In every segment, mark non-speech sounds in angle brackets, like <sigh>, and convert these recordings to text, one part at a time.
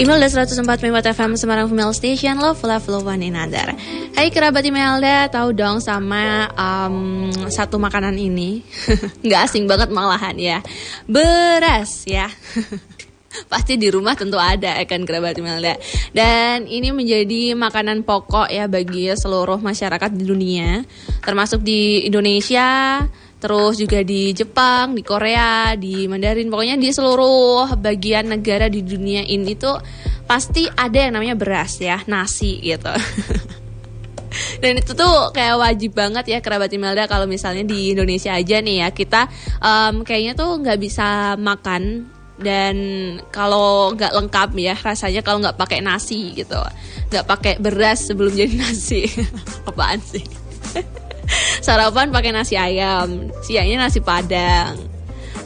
Imelda 104.4 FM Semarang Female Station Love Love Love One Another. Hai kerabat Imelda Tahu dong sama um, Satu makanan ini? <laughs> Nggak asing banget malahan ya. Beras ya. <laughs> Pasti di rumah tentu ada ya kan kerabat Imelda? Dan ini menjadi makanan pokok ya Bagi seluruh masyarakat di dunia Termasuk di Indonesia terus juga di Jepang, di Korea, di Mandarin, pokoknya di seluruh bagian negara di dunia ini tuh pasti ada yang namanya beras ya, nasi gitu. <laughs> Dan itu tuh kayak wajib banget ya kerabat Imelda kalau misalnya di Indonesia aja nih ya kita um, kayaknya tuh nggak bisa makan dan kalau nggak lengkap ya rasanya kalau nggak pakai nasi gitu, nggak pakai beras sebelum jadi nasi, <laughs> apaan sih? <laughs> Sarapan pakai nasi ayam, siangnya nasi padang,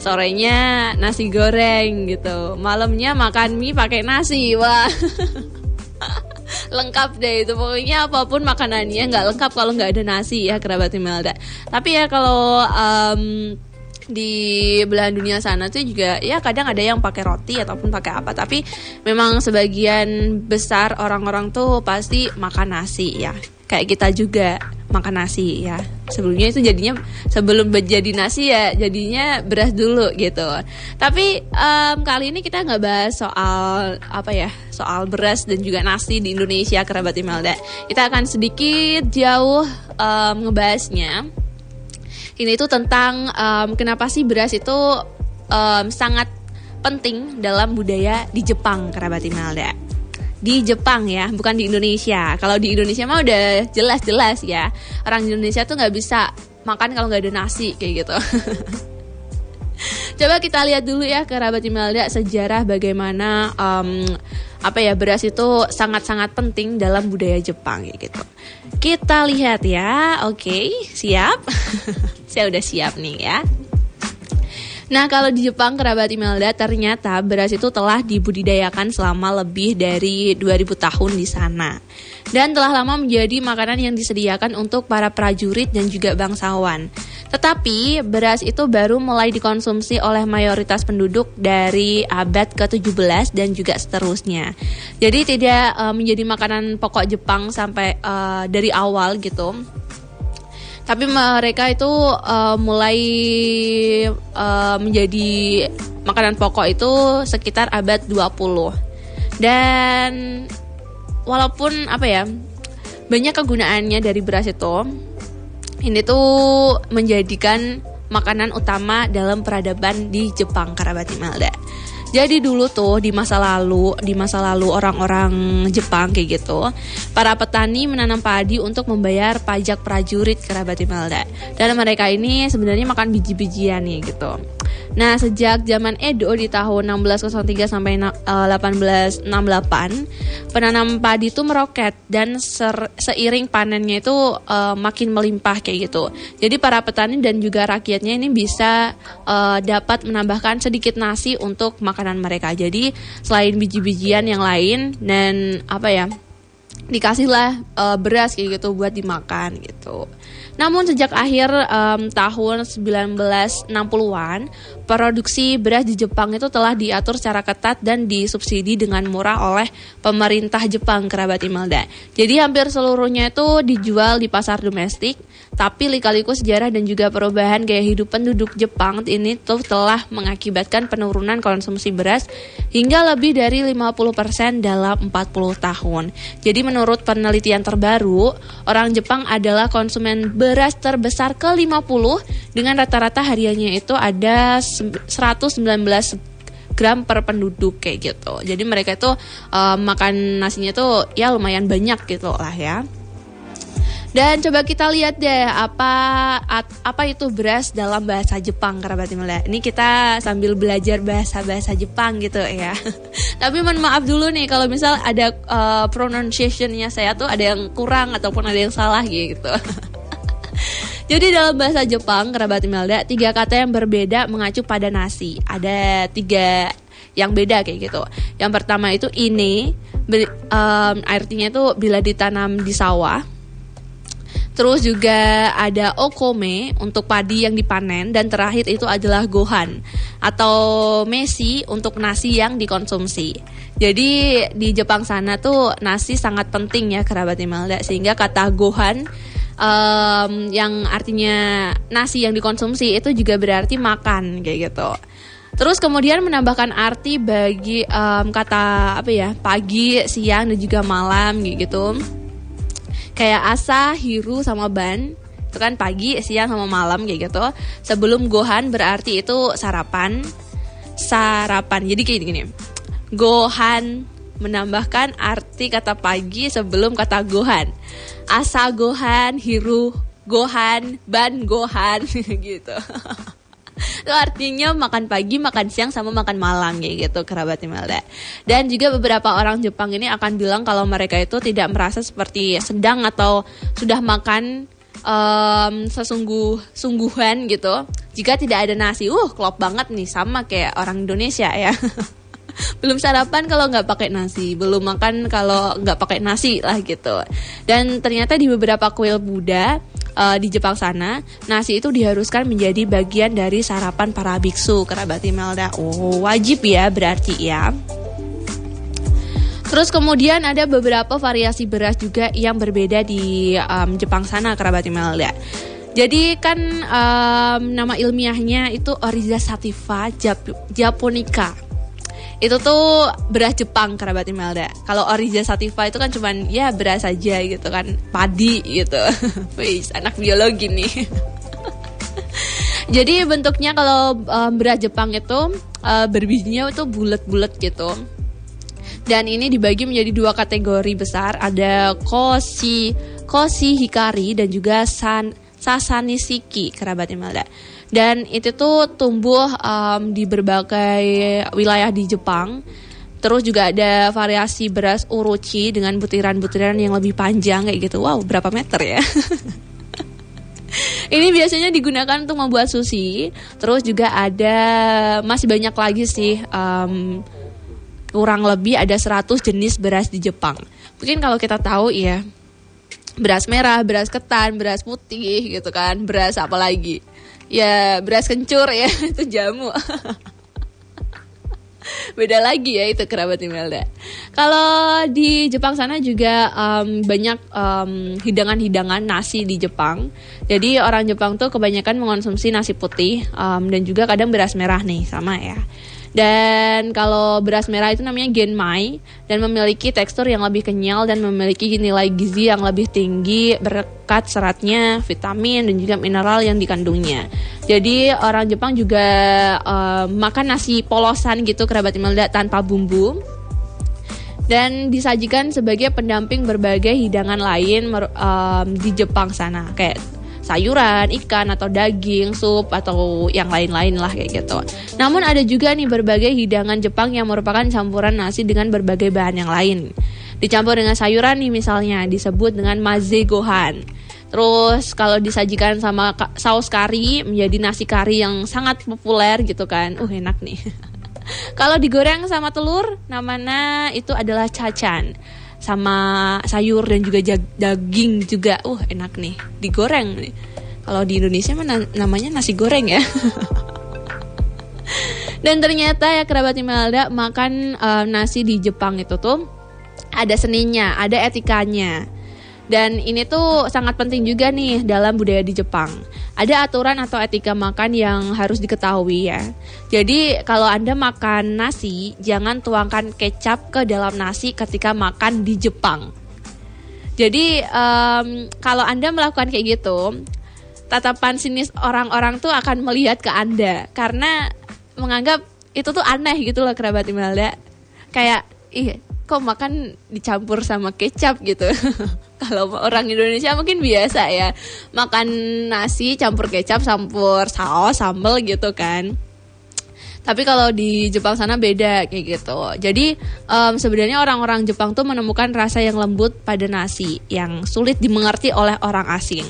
sorenya nasi goreng gitu, malamnya makan mie pakai nasi, wah. <laughs> lengkap deh itu pokoknya apa pun makanannya nggak lengkap kalau nggak ada nasi ya kerabat Imelda. Tapi ya kalau um, di belahan dunia sana tuh juga ya kadang ada yang pakai roti ataupun pakai apa. Tapi memang sebagian besar orang-orang tuh pasti makan nasi ya kayak kita juga makan nasi ya. Sebelumnya itu jadinya sebelum menjadi nasi ya jadinya beras dulu gitu. Tapi um, kali ini kita nggak bahas soal apa ya soal beras dan juga nasi di Indonesia kerabat Imelda. Kita akan sedikit jauh um, ngebahasnya. Ini itu tentang um, kenapa sih beras itu um, sangat penting dalam budaya di Jepang kerabat Imelda di Jepang ya, bukan di Indonesia. Kalau di Indonesia mah udah jelas-jelas ya. Orang Indonesia tuh nggak bisa makan kalau nggak ada nasi kayak gitu. <laughs> Coba kita lihat dulu ya kerabat Imelda sejarah bagaimana um, apa ya beras itu sangat-sangat penting dalam budaya Jepang kayak gitu. Kita lihat ya, oke, okay, siap? <laughs> Saya udah siap nih ya. Nah, kalau di Jepang kerabat Imelda ternyata beras itu telah dibudidayakan selama lebih dari 2000 tahun di sana. Dan telah lama menjadi makanan yang disediakan untuk para prajurit dan juga bangsawan. Tetapi beras itu baru mulai dikonsumsi oleh mayoritas penduduk dari abad ke-17 dan juga seterusnya. Jadi tidak uh, menjadi makanan pokok Jepang sampai uh, dari awal gitu tapi mereka itu uh, mulai uh, menjadi makanan pokok itu sekitar abad 20 dan walaupun apa ya banyak kegunaannya dari beras itu ini tuh menjadikan makanan utama dalam peradaban di Jepang kerabat Imelda. Jadi dulu tuh di masa lalu, di masa lalu orang-orang Jepang kayak gitu, para petani menanam padi untuk membayar pajak prajurit kerabat Imelda. Dan mereka ini sebenarnya makan biji-bijian nih gitu. Nah, sejak zaman Edo di tahun 1603 sampai 1868, eh, penanam padi itu meroket dan seiring panennya itu uh, makin melimpah kayak gitu. Jadi para petani dan juga rakyatnya ini bisa uh, dapat menambahkan sedikit nasi untuk makanan mereka. Jadi selain biji-bijian yang lain dan apa ya? dikasihlah uh, beras kayak gitu buat dimakan gitu. Namun sejak akhir um, tahun 1960-an, produksi beras di Jepang itu telah diatur secara ketat dan disubsidi dengan murah oleh pemerintah Jepang kerabat Imelda. Jadi hampir seluruhnya itu dijual di pasar domestik, tapi lika-liku sejarah dan juga perubahan gaya hidup penduduk Jepang ini tuh telah mengakibatkan penurunan konsumsi beras hingga lebih dari 50% dalam 40 tahun. Jadi menurut penelitian terbaru, orang Jepang adalah konsumen beras terbesar ke-50 dengan rata-rata hariannya itu ada 119 gram per penduduk kayak gitu. Jadi mereka itu uh, makan nasinya tuh ya lumayan banyak gitu lah ya. Dan coba kita lihat deh apa at, apa itu beras dalam bahasa Jepang kerabat Imela. Ini kita sambil belajar bahasa-bahasa Jepang gitu ya. <laughs> Tapi mohon maaf dulu nih kalau misal ada uh, pronunciationnya saya tuh ada yang kurang ataupun ada yang salah gitu. <laughs> Jadi dalam bahasa Jepang, kerabat Imelda, tiga kata yang berbeda mengacu pada nasi. Ada tiga yang beda kayak gitu. Yang pertama itu ini, um, artinya itu bila ditanam di sawah. Terus juga ada okome untuk padi yang dipanen dan terakhir itu adalah gohan atau mesi untuk nasi yang dikonsumsi. Jadi di Jepang sana tuh nasi sangat penting ya kerabat Imelda sehingga kata gohan um, yang artinya nasi yang dikonsumsi itu juga berarti makan kayak gitu. Terus kemudian menambahkan arti bagi um, kata apa ya pagi, siang dan juga malam gitu kayak asa, hiru sama ban itu kan pagi, siang sama malam kayak gitu. Sebelum gohan berarti itu sarapan. Sarapan. Jadi kayak gini. Gohan menambahkan arti kata pagi sebelum kata gohan. Asa gohan, hiru gohan, ban gohan <laughs> gitu. Itu artinya makan pagi, makan siang sama makan malam kayak gitu kerabat Imelda. Dan juga beberapa orang Jepang ini akan bilang kalau mereka itu tidak merasa seperti sedang atau sudah makan um, sesungguh sungguhan gitu. Jika tidak ada nasi, uh klop banget nih sama kayak orang Indonesia ya. <laughs> belum sarapan kalau nggak pakai nasi, belum makan kalau nggak pakai nasi lah gitu. Dan ternyata di beberapa kuil Buddha uh, di Jepang sana, nasi itu diharuskan menjadi bagian dari sarapan para biksu kerabat Imelda. Oh, wajib ya berarti ya. Terus kemudian ada beberapa variasi beras juga yang berbeda di um, Jepang sana kerabat Imelda. Jadi kan um, nama ilmiahnya itu Oriza sativa Jap japonica itu tuh beras Jepang kerabat Imelda. Kalau Oriza Sativa itu kan cuman ya beras aja gitu kan, padi gitu. <laughs> Wih, anak biologi nih. <laughs> Jadi bentuknya kalau um, beras Jepang itu uh, berbijinya itu bulat-bulat gitu. Dan ini dibagi menjadi dua kategori besar, ada koshi, koshi hikari dan juga san, sasanisiki kerabat Imelda dan itu tuh tumbuh um, di berbagai wilayah di Jepang. Terus juga ada variasi beras uruchi dengan butiran-butiran yang lebih panjang kayak gitu. Wow, berapa meter ya? <laughs> Ini biasanya digunakan untuk membuat sushi. Terus juga ada masih banyak lagi sih um, kurang lebih ada 100 jenis beras di Jepang. Mungkin kalau kita tahu ya beras merah, beras ketan, beras putih gitu kan, beras apa lagi ya beras kencur ya <laughs> itu jamu <laughs> beda lagi ya itu kerabat Imelda. Kalau di Jepang sana juga um, banyak hidangan-hidangan nasi di Jepang. Jadi orang Jepang tuh kebanyakan mengonsumsi nasi putih um, dan juga kadang beras merah nih sama ya. Dan kalau beras merah itu namanya genmai dan memiliki tekstur yang lebih kenyal dan memiliki nilai gizi yang lebih tinggi berkat seratnya, vitamin dan juga mineral yang dikandungnya. Jadi orang Jepang juga uh, makan nasi polosan gitu kerabat Imelda tanpa bumbu dan disajikan sebagai pendamping berbagai hidangan lain um, di Jepang sana kayak sayuran, ikan atau daging, sup atau yang lain-lain lah kayak gitu. Namun ada juga nih berbagai hidangan Jepang yang merupakan campuran nasi dengan berbagai bahan yang lain. Dicampur dengan sayuran nih misalnya disebut dengan maze gohan. Terus kalau disajikan sama saus kari menjadi nasi kari yang sangat populer gitu kan. Uh enak nih. <laughs> kalau digoreng sama telur namanya itu adalah cacan sama sayur dan juga daging juga. Uh, enak nih. Digoreng nih. Kalau di Indonesia mana namanya nasi goreng ya. <laughs> dan ternyata ya kerabat Imelda makan uh, nasi di Jepang itu tuh ada seninya, ada etikanya. Dan ini tuh sangat penting juga nih dalam budaya di Jepang. Ada aturan atau etika makan yang harus diketahui ya. Jadi kalau Anda makan nasi, jangan tuangkan kecap ke dalam nasi ketika makan di Jepang. Jadi um, kalau Anda melakukan kayak gitu, tatapan sinis orang-orang tuh akan melihat ke Anda karena menganggap itu tuh aneh gitu loh kerabat Imelda. Kayak, ih kok makan dicampur sama kecap gitu. <laughs> Kalau orang Indonesia mungkin biasa ya makan nasi campur kecap, campur saus, sambal gitu kan. Tapi kalau di Jepang sana beda kayak gitu. Jadi um, sebenarnya orang-orang Jepang tuh menemukan rasa yang lembut pada nasi yang sulit dimengerti oleh orang asing.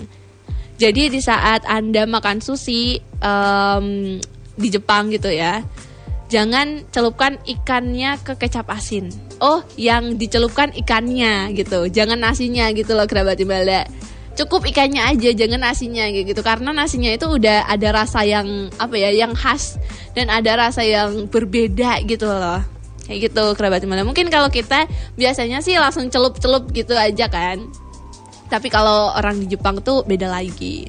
Jadi di saat anda makan sushi um, di Jepang gitu ya, jangan celupkan ikannya ke kecap asin. Oh, yang dicelupkan ikannya gitu, jangan nasinya gitu loh kerabat Imelda. cukup ikannya aja jangan nasinya gitu. Karena nasinya itu udah ada rasa yang apa ya yang khas dan ada rasa yang berbeda gitu loh. Kayak gitu kerabat Himalayan mungkin kalau kita biasanya sih langsung celup-celup gitu aja kan. Tapi kalau orang di Jepang tuh beda lagi.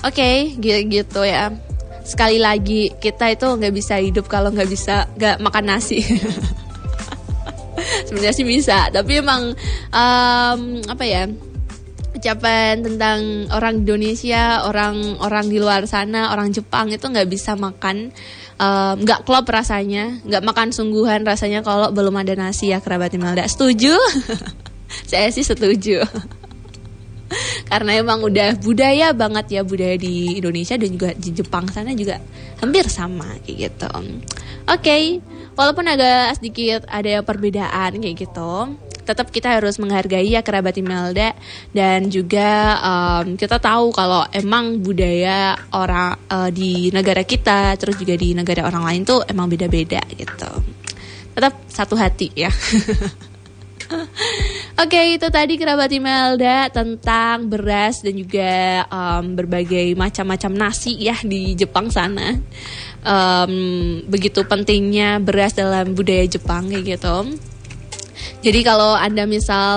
Oke okay, gitu ya. Sekali lagi kita itu nggak bisa hidup kalau nggak bisa nggak makan nasi <laughs> sebenarnya sih bisa tapi emang um, apa ya ucapan tentang orang Indonesia, orang-orang di luar sana, orang Jepang itu nggak bisa makan, nggak um, klop rasanya, nggak makan sungguhan rasanya kalau belum ada nasi ya kerabat Imelda. Setuju? <laughs> Saya sih setuju. <laughs> Karena emang udah budaya banget ya budaya di Indonesia dan juga di Jepang sana juga hampir sama kayak gitu. Oke, okay. Walaupun agak sedikit ada perbedaan kayak gitu, tetap kita harus menghargai ya kerabat Imelda dan juga um, kita tahu kalau emang budaya orang uh, di negara kita terus juga di negara orang lain tuh emang beda-beda gitu. Tetap satu hati ya. <laughs> Oke okay, itu tadi kerabat Imelda tentang beras dan juga um, berbagai macam-macam nasi ya di Jepang sana. Um, begitu pentingnya beras dalam budaya Jepang kayak gitu. Jadi kalau Anda misal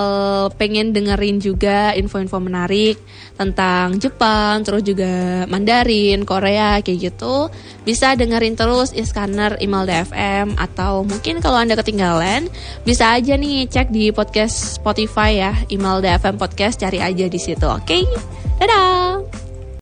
pengen dengerin juga info-info menarik tentang Jepang, terus juga Mandarin, Korea kayak gitu, bisa dengerin terus Iskaner Email DFM atau mungkin kalau Anda ketinggalan, bisa aja nih cek di podcast Spotify ya, Email DFM Podcast cari aja di situ. Oke. Okay? Dadah.